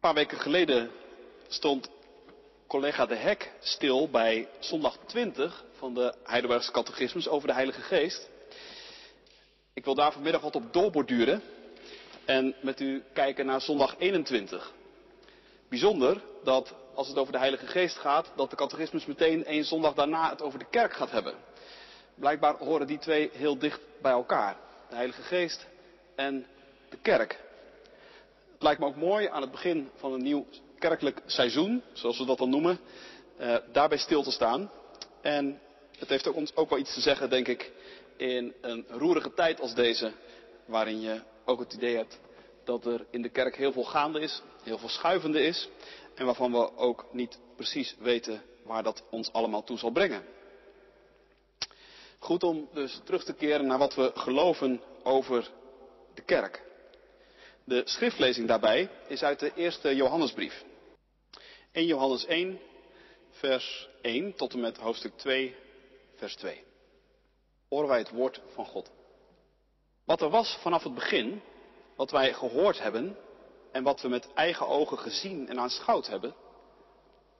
Een paar weken geleden stond collega De Hek stil bij zondag 20 van de Heidelbergse Catechismus over de Heilige Geest. Ik wil daar vanmiddag wat op doorborduren en met u kijken naar zondag 21. Bijzonder dat als het over de Heilige Geest gaat, dat de catechismus meteen één zondag daarna het over de kerk gaat hebben. Blijkbaar horen die twee heel dicht bij elkaar. De Heilige Geest en de kerk. Het lijkt me ook mooi aan het begin van een nieuw kerkelijk seizoen, zoals we dat dan noemen, eh, daarbij stil te staan. En het heeft ook ons ook wel iets te zeggen, denk ik, in een roerige tijd als deze, waarin je ook het idee hebt dat er in de kerk heel veel gaande is, heel veel schuivende is, en waarvan we ook niet precies weten waar dat ons allemaal toe zal brengen. Goed om dus terug te keren naar wat we geloven over de kerk. De schriftlezing daarbij is uit de eerste Johannesbrief. 1 Johannes 1, vers 1 tot en met hoofdstuk 2, vers 2. Horen wij het woord van God. Wat er was vanaf het begin, wat wij gehoord hebben en wat we met eigen ogen gezien en aanschouwd hebben,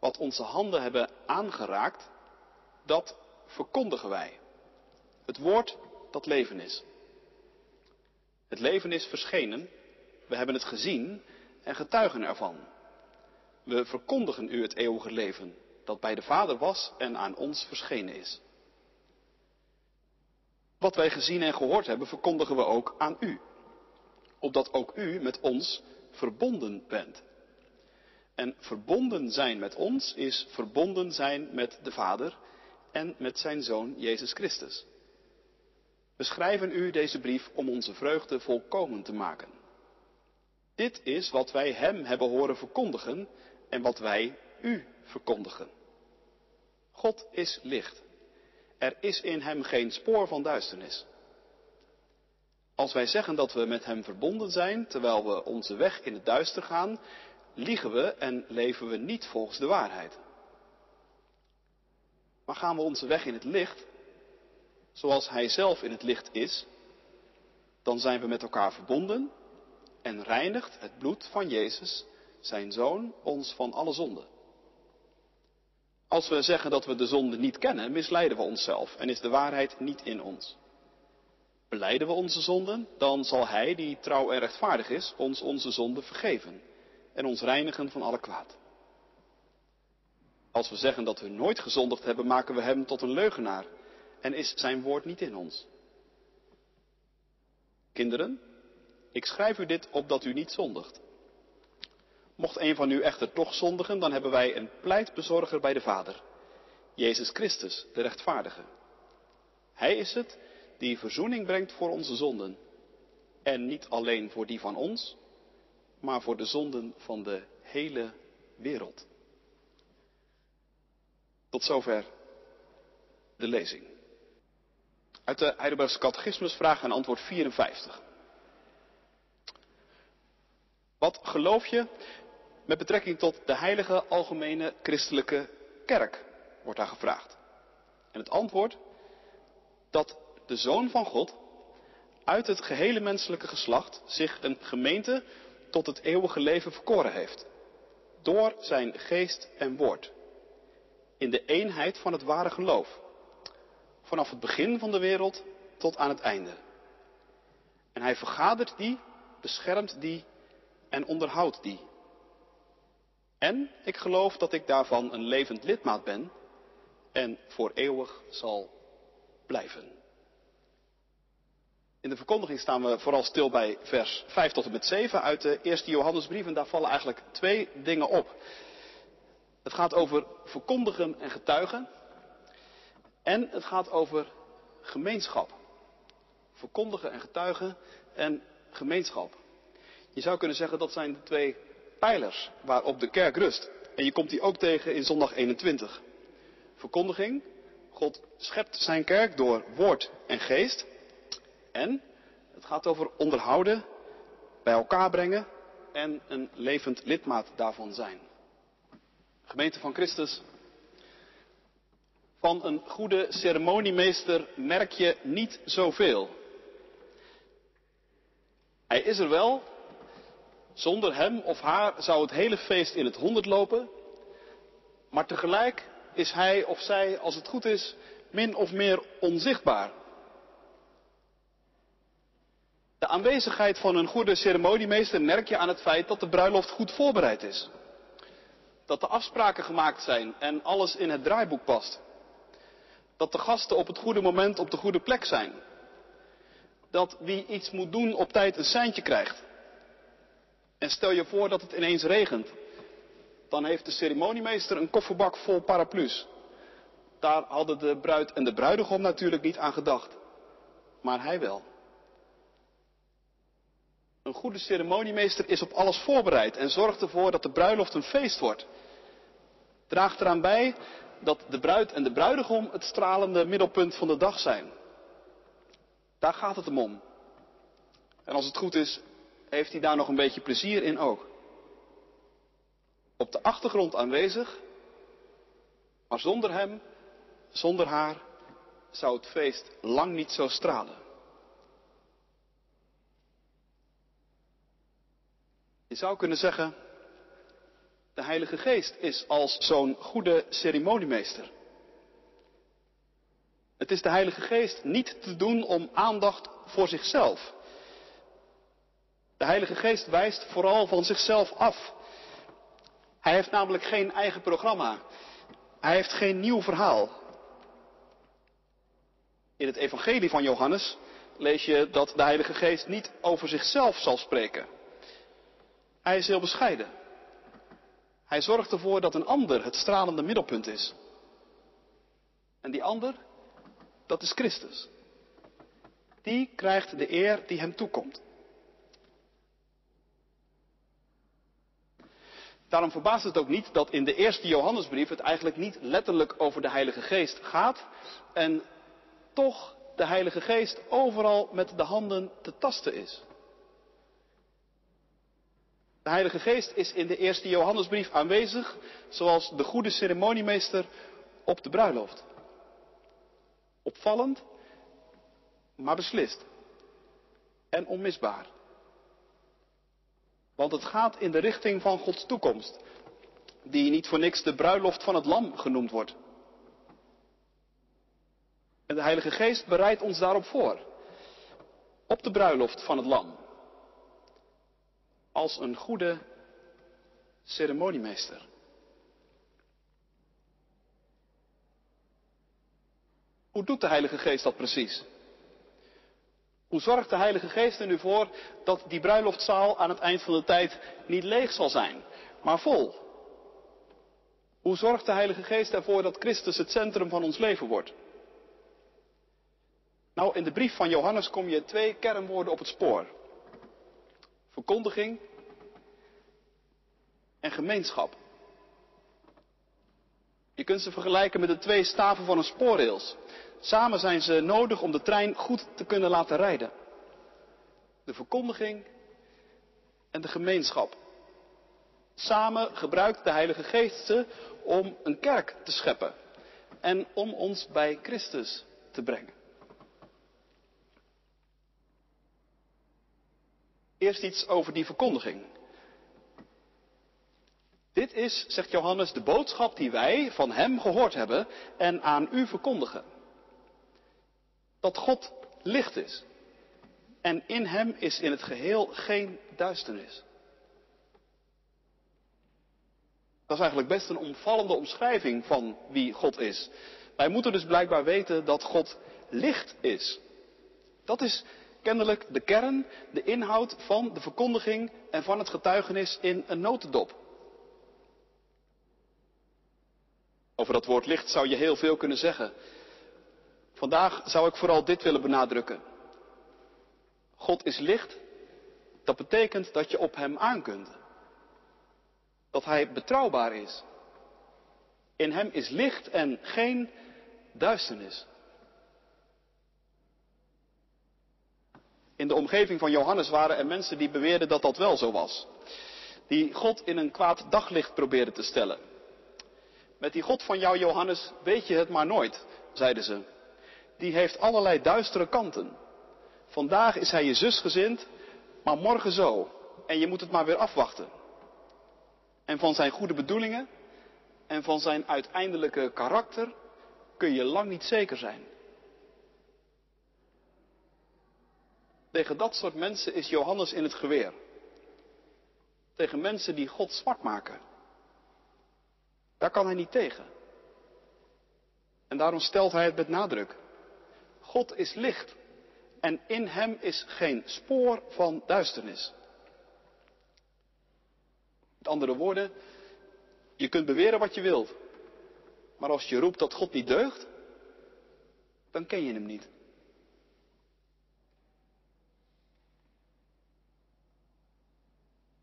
wat onze handen hebben aangeraakt, dat verkondigen wij. Het woord dat leven is. Het leven is verschenen, we hebben het gezien en getuigen ervan. We verkondigen u het eeuwige leven dat bij de Vader was en aan ons verschenen is. Wat wij gezien en gehoord hebben, verkondigen we ook aan u, opdat ook u met ons verbonden bent. En verbonden zijn met ons is verbonden zijn met de Vader en met zijn Zoon Jezus Christus. We schrijven u deze brief om onze vreugde volkomen te maken. Dit is wat wij Hem hebben horen verkondigen en wat wij u verkondigen. God is licht. Er is in Hem geen spoor van duisternis. Als wij zeggen dat we met Hem verbonden zijn, terwijl we onze weg in het duister gaan, liegen we en leven we niet volgens de waarheid. Maar gaan we onze weg in het licht, zoals Hij zelf in het licht is, dan zijn we met elkaar verbonden en reinigt het bloed van Jezus, zijn Zoon, ons van alle zonde. Als we zeggen dat we de zonde niet kennen, misleiden we onszelf en is de waarheid niet in ons. Beleiden we onze zonden, dan zal Hij, die trouw en rechtvaardig is, ons onze zonden vergeven en ons reinigen van alle kwaad. Als we zeggen dat we nooit gezondigd hebben, maken we Hem tot een leugenaar en is Zijn woord niet in ons. Kinderen, ik schrijf u dit opdat u niet zondigt. Mocht een van u echter toch zondigen, dan hebben wij een pleitbezorger bij de Vader, Jezus Christus, de rechtvaardige. Hij is het die verzoening brengt voor onze zonden. En niet alleen voor die van ons, maar voor de zonden van de hele wereld. Tot zover de lezing. Uit de Heidelbergse Catechismus vraag en antwoord 54. Wat geloof je met betrekking tot de heilige algemene christelijke kerk? Wordt daar gevraagd. En het antwoord dat de Zoon van God uit het gehele menselijke geslacht zich een gemeente tot het eeuwige leven verkoren heeft. Door zijn geest en woord. In de eenheid van het ware geloof. Vanaf het begin van de wereld tot aan het einde. En hij vergadert die, beschermt die en onderhoudt die. En ik geloof dat ik daarvan een levend lidmaat ben en voor eeuwig zal blijven. In de verkondiging staan we vooral stil bij vers 5 tot en met 7 uit de eerste Johannesbrief en daar vallen eigenlijk twee dingen op. Het gaat over verkondigen en getuigen en het gaat over gemeenschap. Verkondigen en getuigen en gemeenschap. Je zou kunnen zeggen dat zijn de twee pijlers waarop de kerk rust. En je komt die ook tegen in zondag 21. Verkondiging. God schept zijn kerk door woord en geest. En het gaat over onderhouden, bij elkaar brengen en een levend lidmaat daarvan zijn. Gemeente van Christus. Van een goede ceremoniemeester merk je niet zoveel. Hij is er wel, Zonder hem of haar zou het hele feest in het honderd lopen, maar tegelijk is hij of zij, als het goed is, min of meer onzichtbaar. De aanwezigheid van een goede ceremoniemeester merk je aan het feit dat de bruiloft goed voorbereid is. Dat de afspraken gemaakt zijn en alles in het draaiboek past. Dat de gasten op het goede moment op de goede plek zijn. Dat wie iets moet doen op tijd een seintje krijgt. En stel je voor dat het ineens regent. Dan heeft de ceremoniemeester een kofferbak vol paraplu's. Daar hadden de bruid en de bruidegom natuurlijk niet aan gedacht. Maar hij wel. Een goede ceremoniemeester is op alles voorbereid en zorgt ervoor dat de bruiloft een feest wordt. Draagt eraan bij dat de bruid en de bruidegom het stralende middelpunt van de dag zijn. Daar gaat het hem om. En als het goed is, heeft hij daar nog een beetje plezier in ook. Op de achtergrond aanwezig, maar zonder hem, zonder haar, zou het feest lang niet zo stralen. Je zou kunnen zeggen, de Heilige Geest is als zo'n goede ceremoniemeester. Het is de Heilige Geest niet te doen om aandacht voor zichzelf. De Heilige Geest wijst vooral van zichzelf af. Hij heeft namelijk geen eigen programma. Hij heeft geen nieuw verhaal. In het Evangelie van Johannes lees je dat de Heilige Geest niet over zichzelf zal spreken. Hij is heel bescheiden. Hij zorgt ervoor dat een ander het stralende middelpunt is. En die ander, dat is Christus. Die krijgt de eer die hem toekomt. Daarom verbaast het ook niet dat in de eerste Johannesbrief het eigenlijk niet letterlijk over de Heilige Geest gaat en toch de Heilige Geest overal met de handen te tasten is. De Heilige Geest is in de eerste Johannesbrief aanwezig, zoals de goede ceremoniemeester op de bruiloft. Opvallend, maar beslist. En onmisbaar. Want het gaat in de richting van Gods toekomst, die niet voor niks de bruiloft van het lam genoemd wordt. En de Heilige Geest bereidt ons daarop voor. Op de bruiloft van het lam als een goede ceremoniemeester. Hoe doet de Heilige Geest dat precies? Hoe zorgt de Heilige Geest er nu voor dat die bruiloftzaal aan het eind van de tijd niet leeg zal zijn, maar vol? Hoe zorgt de Heilige Geest ervoor dat Christus het centrum van ons leven wordt? Nou, in de brief van Johannes kom je twee kernwoorden op het spoor. Verkondiging en gemeenschap. Kunt ze vergelijken met de twee staven van een spoorrails. Samen zijn ze nodig om de trein goed te kunnen laten rijden. De verkondiging en de gemeenschap. Samen gebruikt de Heilige Geest ze om een kerk te scheppen en om ons bij Christus te brengen. Eerst iets over die verkondiging. Dit is, zegt Johannes, de boodschap die wij van Hem gehoord hebben en aan u verkondigen. Dat God licht is. En in Hem is in het geheel geen duisternis. Dat is eigenlijk best een omvallende omschrijving van wie God is. Wij moeten dus blijkbaar weten dat God licht is. Dat is kennelijk de kern, de inhoud van de verkondiging en van het getuigenis in een notendop. Over dat woord licht zou je heel veel kunnen zeggen. Vandaag zou ik vooral dit willen benadrukken. God is licht. Dat betekent dat je op Hem aan kunt. Dat Hij betrouwbaar is. In Hem is licht en geen duisternis. In de omgeving van Johannes waren er mensen die beweerden dat dat wel zo was. Die God in een kwaad daglicht probeerden te stellen. Met die God van jou, Johannes, weet je het maar nooit, zeiden ze. Die heeft allerlei duistere kanten. Vandaag is hij je zusgezind, maar morgen zo. en je moet het maar weer afwachten. En van zijn goede bedoelingen en van zijn uiteindelijke karakter kun je lang niet zeker zijn. Tegen dat soort mensen is Johannes in het geweer. Tegen mensen die God zwart maken. Daar kan hij niet tegen. En daarom stelt hij het met nadruk. God is licht en in hem is geen spoor van duisternis. Met andere woorden, je kunt beweren wat je wilt. Maar als je roept dat God niet deugt, dan ken je hem niet.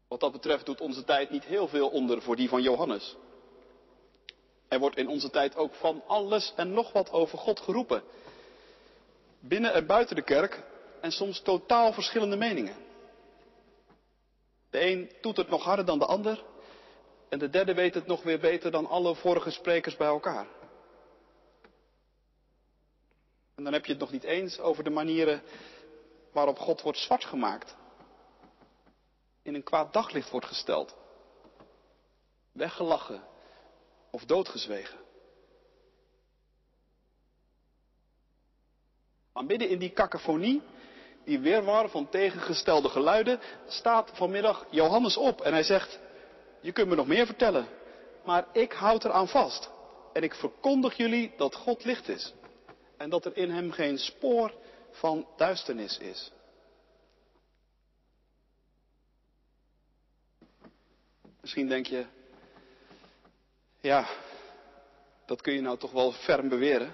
Wat dat betreft doet onze tijd niet heel veel onder voor die van Johannes. Er wordt in onze tijd ook van alles en nog wat over God geroepen. Binnen en buiten de kerk en soms totaal verschillende meningen. De een doet het nog harder dan de ander en de derde weet het nog weer beter dan alle vorige sprekers bij elkaar. En dan heb je het nog niet eens over de manieren waarop God wordt zwart gemaakt. In een kwaad daglicht wordt gesteld. Weggelachen of doodgezwegen. Maar midden in die cacophonie, die weerwar van tegengestelde geluiden, staat vanmiddag Johannes op en hij zegt, je kunt me nog meer vertellen, maar ik houd eraan vast. En ik verkondig jullie dat God licht is. En dat er in hem geen spoor van duisternis is. Misschien denk je, ja, dat kun je nou toch wel ferm beweren.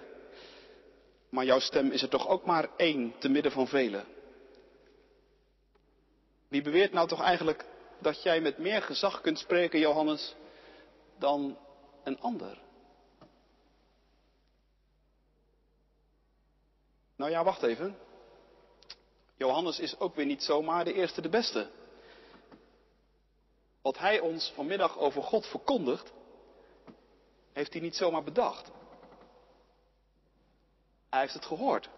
Maar jouw stem is er toch ook maar één te midden van velen. Wie beweert nou toch eigenlijk dat jij met meer gezag kunt spreken, Johannes, dan een ander? Nou ja, wacht even. Johannes is ook weer niet zomaar de eerste de beste. Wat hij ons vanmiddag over God verkondigt, heeft hij niet zomaar bedacht. Hij heeft het gehoord.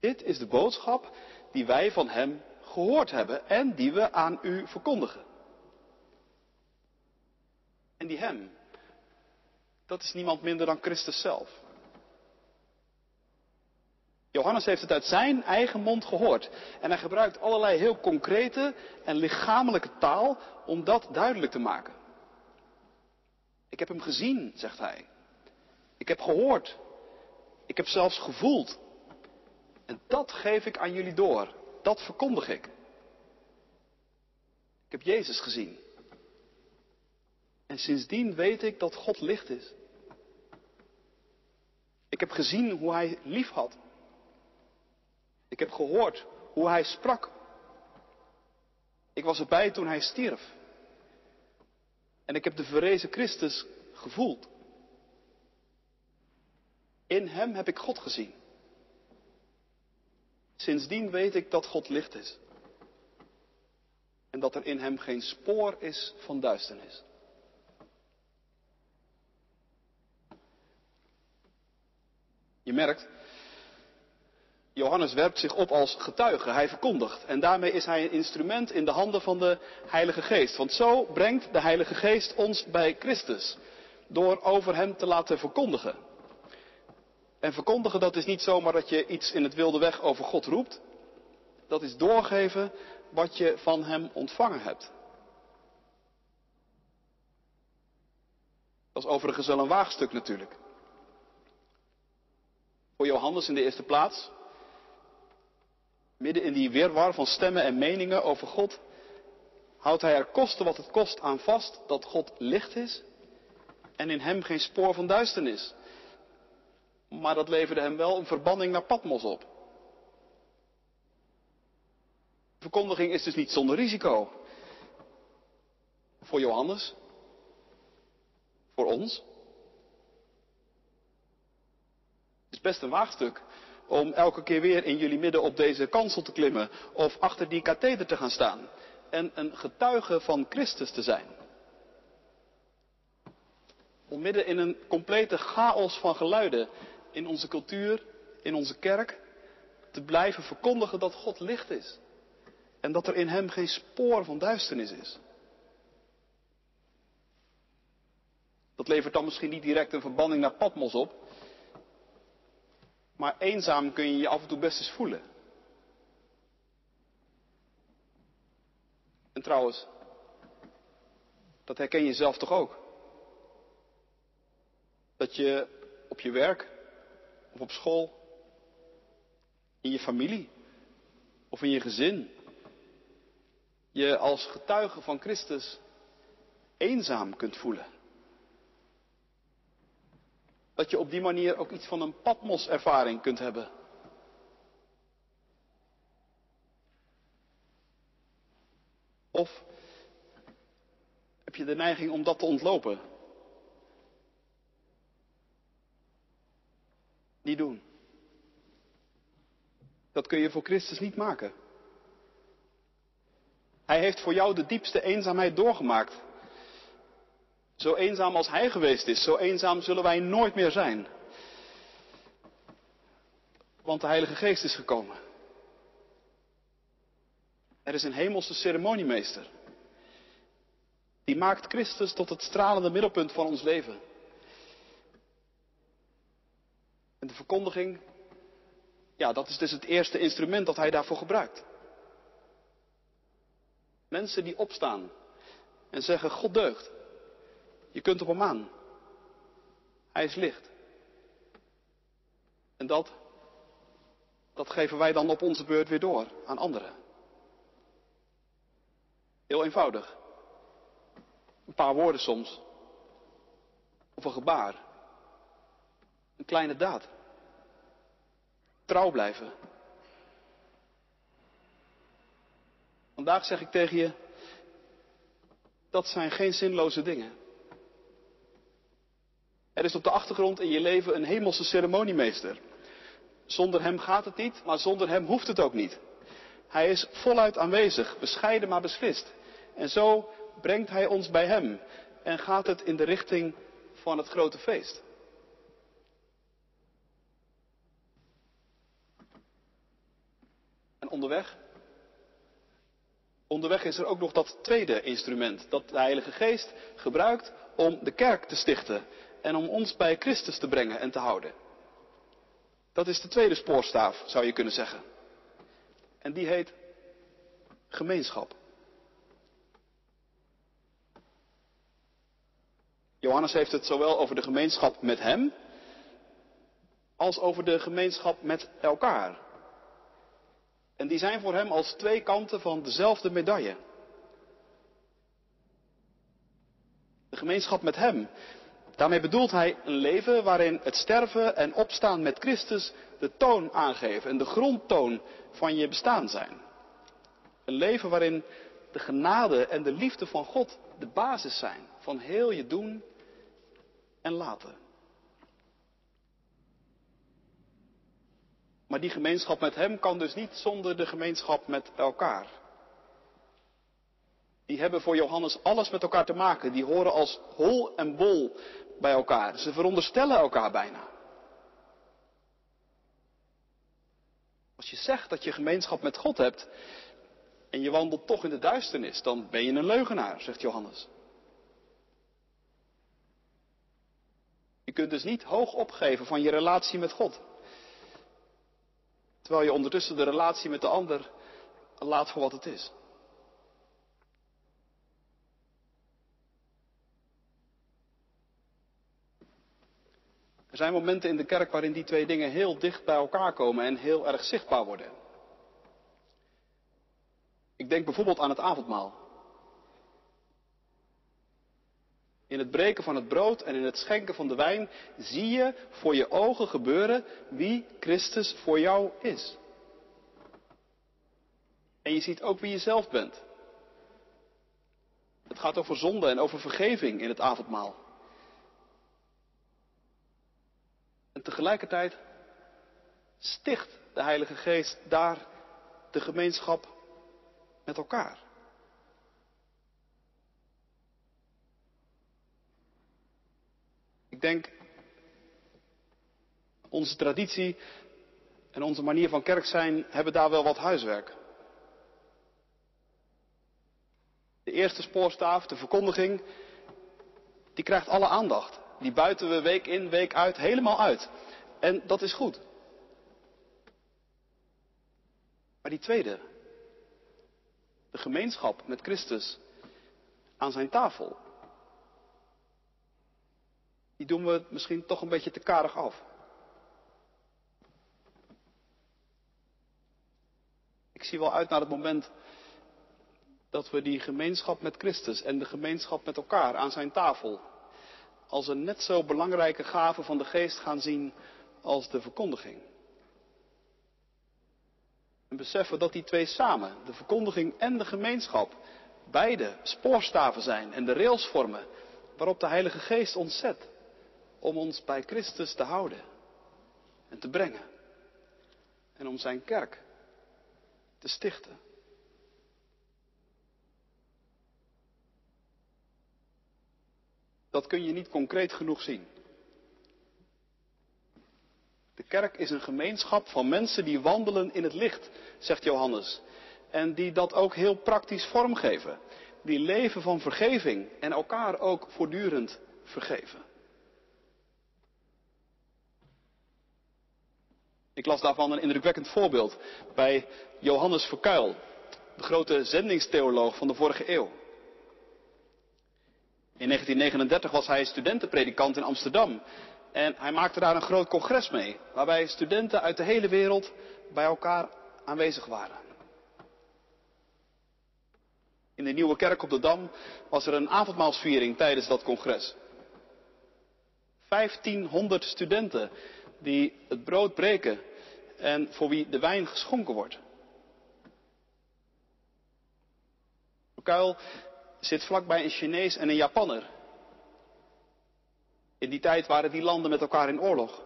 Dit is de boodschap die wij van hem gehoord hebben en die we aan u verkondigen. En die hem, dat is niemand minder dan Christus zelf. Johannes heeft het uit zijn eigen mond gehoord. En hij gebruikt allerlei heel concrete en lichamelijke taal om dat duidelijk te maken. Ik heb hem gezien, zegt hij. Ik heb gehoord. Ik heb zelfs gevoeld. En dat geef ik aan jullie door. Dat verkondig ik. Ik heb Jezus gezien. En sindsdien weet ik dat God licht is. Ik heb gezien hoe hij lief had. Ik heb gehoord hoe hij sprak. Ik was erbij toen hij stierf. En ik heb de verrezen Christus gevoeld. In hem heb ik God gezien. Sindsdien weet ik dat God licht is. En dat er in hem geen spoor is van duisternis. Je merkt, Johannes werpt zich op als getuige, hij verkondigt. En daarmee is hij een instrument in de handen van de Heilige Geest. Want zo brengt de Heilige Geest ons bij Christus. Door over hem te laten verkondigen. En verkondigen, dat is niet zomaar dat je iets in het wilde weg over God roept. Dat is doorgeven wat je van hem ontvangen hebt. Dat is overigens wel een waagstuk natuurlijk. Voor Johannes in de eerste plaats. Midden in die weerwar van stemmen en meningen over God, houdt hij er koste wat het kost aan vast dat God licht is en in hem geen spoor van duisternis. Maar dat leverde hem wel een verbanning naar Patmos op. Verkondiging is dus niet zonder risico. Voor Johannes. Voor ons. Het is best een waagstuk om elke keer weer in jullie midden op deze kansel te klimmen of achter die katheder te gaan staan en een getuige van Christus te zijn. Om midden in een complete chaos van geluiden in onze cultuur, in onze kerk, te blijven verkondigen dat God licht is. En dat er in hem geen spoor van duisternis is. Dat levert dan misschien niet direct een verbanning naar Patmos op. Maar eenzaam kun je je af en toe best eens voelen. En trouwens, dat herken je zelf toch ook? Dat je op je werk of op school, in je familie of in je gezin, je als getuige van Christus eenzaam kunt voelen. Dat je op die manier ook iets van een Patmos-ervaring kunt hebben. Of heb je de neiging om dat te ontlopen? Niet doen. Dat kun je voor Christus niet maken. Hij heeft voor jou de diepste eenzaamheid doorgemaakt. Zo eenzaam als Hij geweest is, zo eenzaam zullen wij nooit meer zijn. Want de Heilige Geest is gekomen. Er is een hemelse ceremoniemeester. Die maakt Christus tot het stralende middelpunt van ons leven. En de verkondiging, ja, dat is dus het eerste instrument dat hij daarvoor gebruikt. Mensen die opstaan en zeggen, God deugt. Je kunt op hem aan. Hij is licht. En dat, dat geven wij dan op onze beurt weer door aan anderen. Heel eenvoudig. Een paar woorden soms. Of een gebaar. Een kleine daad. Trouw blijven. Vandaag zeg ik tegen je, dat zijn geen zinloze dingen. Er is op de achtergrond in je leven een hemelse ceremoniemeester. Zonder hem gaat het niet, maar zonder hem hoeft het ook niet. Hij is voluit aanwezig, bescheiden maar beslist. En zo brengt hij ons bij hem en gaat het in de richting van het grote feest. En onderweg? Onderweg is er ook nog dat tweede instrument dat de Heilige Geest gebruikt om de kerk te stichten en om ons bij Christus te brengen en te houden. Dat is de tweede spoorstaaf, zou je kunnen zeggen. En die heet gemeenschap. Johannes heeft het zowel over de gemeenschap met Hem als over de gemeenschap met elkaar. En die zijn voor Hem als twee kanten van dezelfde medaille. De gemeenschap met Hem. Daarmee bedoelt hij een leven waarin het sterven en opstaan met Christus de toon aangeven en de grondtoon van je bestaan zijn. Een leven waarin de genade en de liefde van God de basis zijn van heel je doen en laten. Maar die gemeenschap met Hem kan dus niet zonder de gemeenschap met elkaar. Die hebben voor Johannes alles met elkaar te maken. Die horen als hol en bol bij elkaar. Ze veronderstellen elkaar bijna. Als je zegt dat je gemeenschap met God hebt en je wandelt toch in de duisternis, dan ben je een leugenaar, zegt Johannes. Je kunt dus niet hoog opgeven van je relatie met God. Terwijl je ondertussen de relatie met de ander laat voor wat het is. Er zijn momenten in de kerk waarin die twee dingen heel dicht bij elkaar komen en heel erg zichtbaar worden. Ik denk bijvoorbeeld aan het avondmaal. In het breken van het brood en in het schenken van de wijn zie je voor je ogen gebeuren wie Christus voor jou is. En je ziet ook wie je zelf bent. Het gaat over zonde en over vergeving in het avondmaal. En tegelijkertijd sticht de Heilige Geest daar de gemeenschap met elkaar. Ik denk, onze traditie en onze manier van kerk zijn hebben daar wel wat huiswerk. eerste spoorstaaf, de verkondiging, die krijgt alle aandacht. Die buiten we week in, week uit helemaal uit. En dat is goed. Maar die tweede, de gemeenschap met Christus aan zijn tafel, die doen we misschien toch een beetje te karig af. Ik zie wel uit naar het moment dat we die gemeenschap met Christus en de gemeenschap met elkaar aan zijn tafel als een net zo belangrijke gave van de geest gaan zien als de verkondiging. En beseffen dat die twee samen, de verkondiging en de gemeenschap, beide spoorstaven zijn en de rails vormen waarop de Heilige Geest ons zet om ons bij Christus te houden en te brengen en om zijn kerk te stichten. Dat kun je niet concreet genoeg zien. De kerk is een gemeenschap van mensen die wandelen in het licht, zegt Johannes. En die dat ook heel praktisch vormgeven. Die leven van vergeving en elkaar ook voortdurend vergeven. Ik las daarvan een indrukwekkend voorbeeld bij Johannes Verkuil, de grote zendingstheoloog van de vorige eeuw. In 1939 was hij studentenpredikant in Amsterdam. En hij maakte daar een groot congres mee, waarbij studenten uit de hele wereld bij elkaar aanwezig waren. In de nieuwe kerk op de Dam was er een avondmaalsviering tijdens dat congres. 1500 studenten die het brood breken en voor wie de wijn geschonken wordt. Kuil zit vlakbij een Chinees en een Japanner. In die tijd waren die landen met elkaar in oorlog.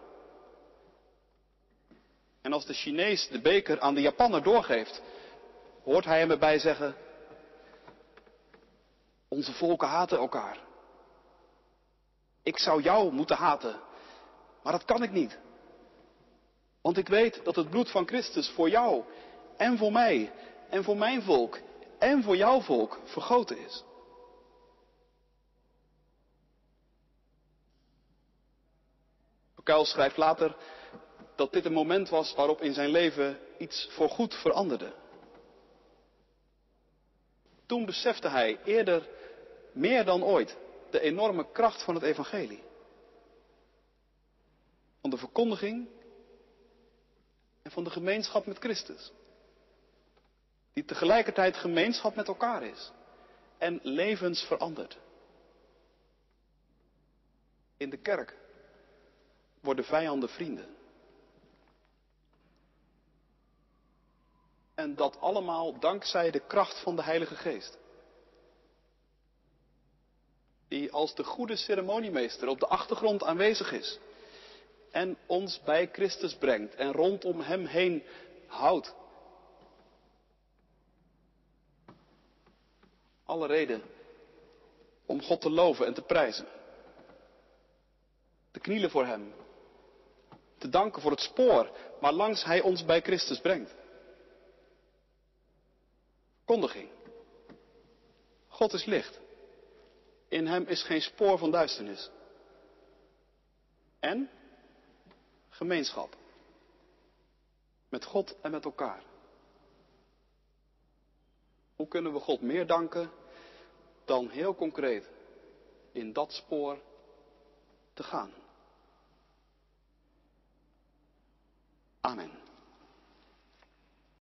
En als de Chinees de beker aan de Japanner doorgeeft, hoort hij hem erbij zeggen: Onze volken haten elkaar. Ik zou jou moeten haten, maar dat kan ik niet. Want ik weet dat het bloed van Christus voor jou en voor mij en voor mijn volk en voor jouw volk vergoten is. Kuil schrijft later dat dit een moment was waarop in zijn leven iets voorgoed veranderde. Toen besefte hij eerder meer dan ooit de enorme kracht van het evangelie. Van de verkondiging en van de gemeenschap met Christus. Die tegelijkertijd gemeenschap met elkaar is en levens verandert. In de kerk worden vijanden vrienden. En dat allemaal dankzij de kracht van de Heilige Geest. Die als de goede ceremoniemeester op de achtergrond aanwezig is. En ons bij Christus brengt en rondom Hem heen houdt. Alle reden om God te loven en te prijzen. Te knielen voor Hem. Te danken voor het spoor maar langs Hij ons bij Christus brengt. Kondiging. God is licht. In Hem is geen spoor van duisternis. En gemeenschap. Met God en met elkaar. Hoe kunnen we God meer danken dan heel concreet in dat spoor te gaan? Amen.